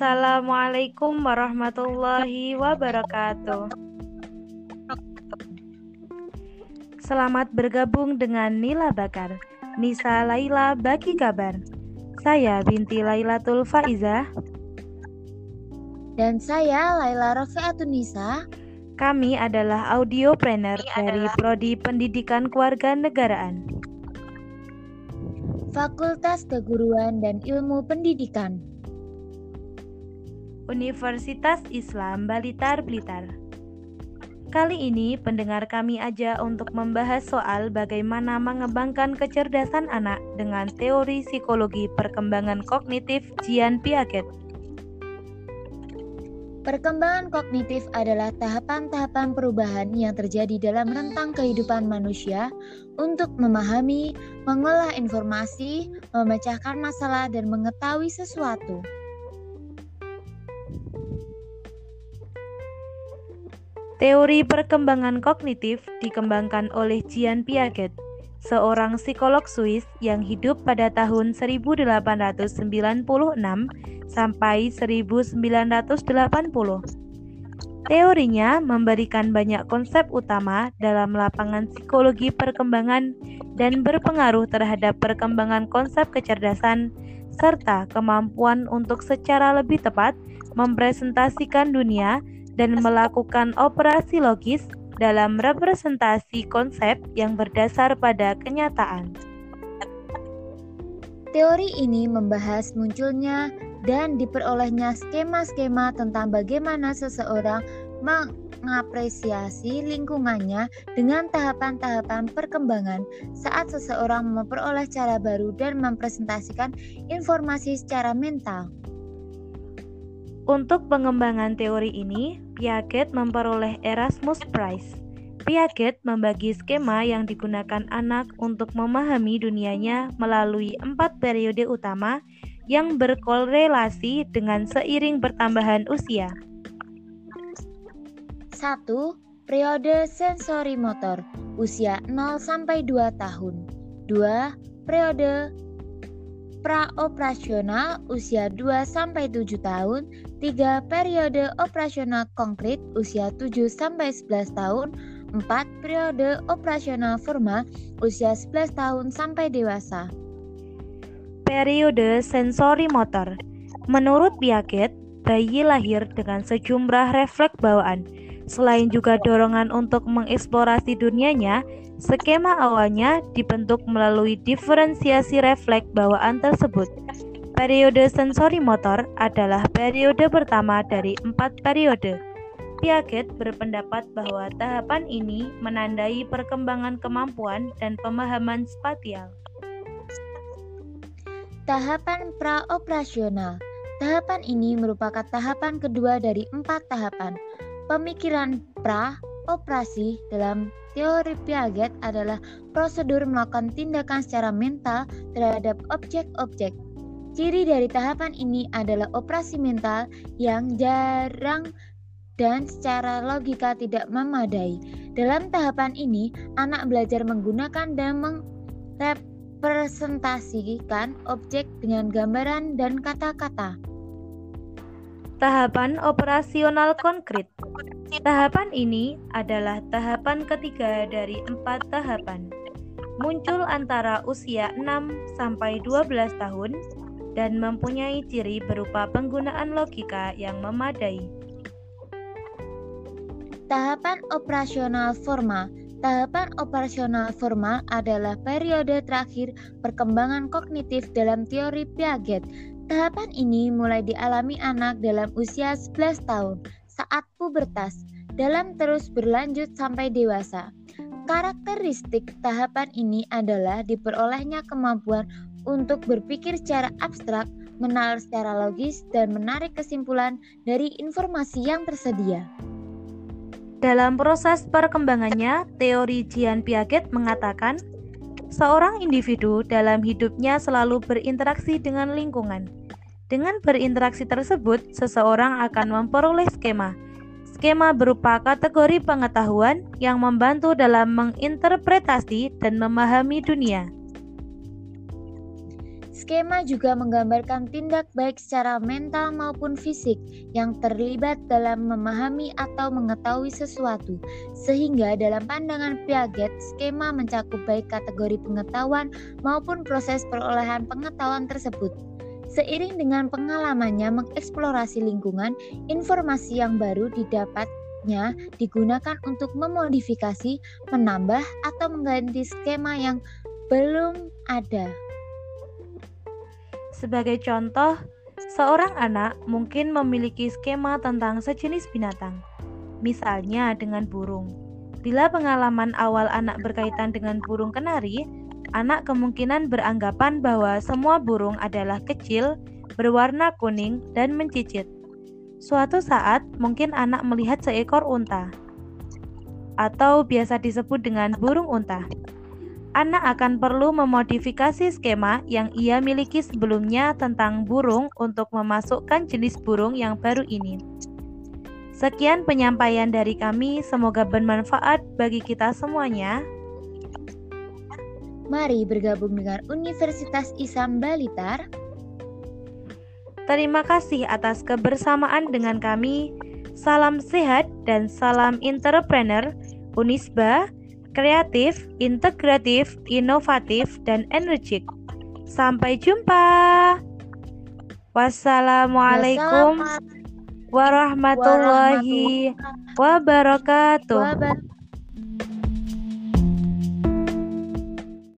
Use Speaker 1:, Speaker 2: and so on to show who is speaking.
Speaker 1: Assalamualaikum warahmatullahi wabarakatuh. Selamat bergabung dengan Nila Bakar. Nisa Laila bagi kabar. Saya binti Lailatul Faizah
Speaker 2: dan saya Laila Rofiatun Nisa.
Speaker 1: Kami adalah audiopreneur dari adalah... Prodi Pendidikan Kewarganegaraan.
Speaker 2: Fakultas Keguruan dan Ilmu Pendidikan.
Speaker 1: Universitas Islam Balitar Blitar. Kali ini pendengar kami aja untuk membahas soal bagaimana mengembangkan kecerdasan anak dengan teori psikologi perkembangan kognitif Jean Piaget.
Speaker 2: Perkembangan kognitif adalah tahapan-tahapan perubahan yang terjadi dalam rentang kehidupan manusia untuk memahami, mengolah informasi, memecahkan masalah, dan mengetahui sesuatu.
Speaker 1: Teori perkembangan kognitif dikembangkan oleh Jean Piaget, seorang psikolog Swiss yang hidup pada tahun 1896 sampai 1980. Teorinya memberikan banyak konsep utama dalam lapangan psikologi perkembangan dan berpengaruh terhadap perkembangan konsep kecerdasan serta kemampuan untuk secara lebih tepat mempresentasikan dunia dan melakukan operasi logis dalam representasi konsep yang berdasar pada kenyataan.
Speaker 2: Teori ini membahas munculnya dan diperolehnya skema-skema tentang bagaimana seseorang mengapresiasi lingkungannya dengan tahapan-tahapan perkembangan saat seseorang memperoleh cara baru dan mempresentasikan informasi secara mental.
Speaker 1: Untuk pengembangan teori ini, Piaget memperoleh Erasmus Prize. Piaget membagi skema yang digunakan anak untuk memahami dunianya melalui empat periode utama yang berkorelasi dengan seiring bertambahan usia.
Speaker 2: 1. Periode sensori motor usia 0 sampai 2 tahun. 2. Periode praoperasional usia 2 sampai 7 tahun, 3 periode operasional konkret usia 7 sampai 11 tahun, 4 periode operasional formal usia 11 tahun sampai dewasa.
Speaker 1: Periode sensori motor. Menurut Piaget, bayi lahir dengan sejumlah refleks bawaan. Selain juga dorongan untuk mengeksplorasi dunianya, Skema awalnya dibentuk melalui diferensiasi refleks bawaan tersebut. Periode sensori motor adalah periode pertama dari empat periode. Piaget berpendapat bahwa tahapan ini menandai perkembangan kemampuan dan pemahaman spatial.
Speaker 2: Tahapan praoperasional Tahapan ini merupakan tahapan kedua dari empat tahapan. Pemikiran pra operasi dalam Teori Piaget adalah prosedur melakukan tindakan secara mental terhadap objek-objek. Ciri dari tahapan ini adalah operasi mental yang jarang dan secara logika tidak memadai. Dalam tahapan ini, anak belajar menggunakan dan merepresentasikan objek dengan gambaran dan kata-kata.
Speaker 1: Tahapan operasional konkret Tahapan ini adalah tahapan ketiga dari empat tahapan. Muncul antara usia 6 sampai 12 tahun dan mempunyai ciri berupa penggunaan logika yang memadai.
Speaker 2: Tahapan operasional formal Tahapan operasional formal adalah periode terakhir perkembangan kognitif dalam teori Piaget. Tahapan ini mulai dialami anak dalam usia 11 tahun saat pubertas dalam terus berlanjut sampai dewasa. Karakteristik tahapan ini adalah diperolehnya kemampuan untuk berpikir secara abstrak, menalar secara logis, dan menarik kesimpulan dari informasi yang tersedia.
Speaker 1: Dalam proses perkembangannya, teori Jean Piaget mengatakan, seorang individu dalam hidupnya selalu berinteraksi dengan lingkungan. Dengan berinteraksi tersebut, seseorang akan memperoleh skema. Skema berupa kategori pengetahuan yang membantu dalam menginterpretasi dan memahami dunia.
Speaker 2: Skema juga menggambarkan tindak baik secara mental maupun fisik yang terlibat dalam memahami atau mengetahui sesuatu, sehingga dalam pandangan Piaget, skema mencakup baik kategori pengetahuan maupun proses perolehan pengetahuan tersebut. Seiring dengan pengalamannya mengeksplorasi lingkungan, informasi yang baru didapatnya digunakan untuk memodifikasi, menambah, atau mengganti skema yang belum ada.
Speaker 1: Sebagai contoh, seorang anak mungkin memiliki skema tentang sejenis binatang, misalnya dengan burung. Bila pengalaman awal anak berkaitan dengan burung kenari, anak kemungkinan beranggapan bahwa semua burung adalah kecil, berwarna kuning, dan mencicit. Suatu saat, mungkin anak melihat seekor unta, atau biasa disebut dengan burung unta anak akan perlu memodifikasi skema yang ia miliki sebelumnya tentang burung untuk memasukkan jenis burung yang baru ini. Sekian penyampaian dari kami, semoga bermanfaat bagi kita semuanya.
Speaker 2: Mari bergabung dengan Universitas Isam Balitar.
Speaker 1: Terima kasih atas kebersamaan dengan kami. Salam sehat dan salam entrepreneur Unisba kreatif, integratif, inovatif, dan energik. Sampai jumpa. Wassalamualaikum warahmatullahi wabarakatuh.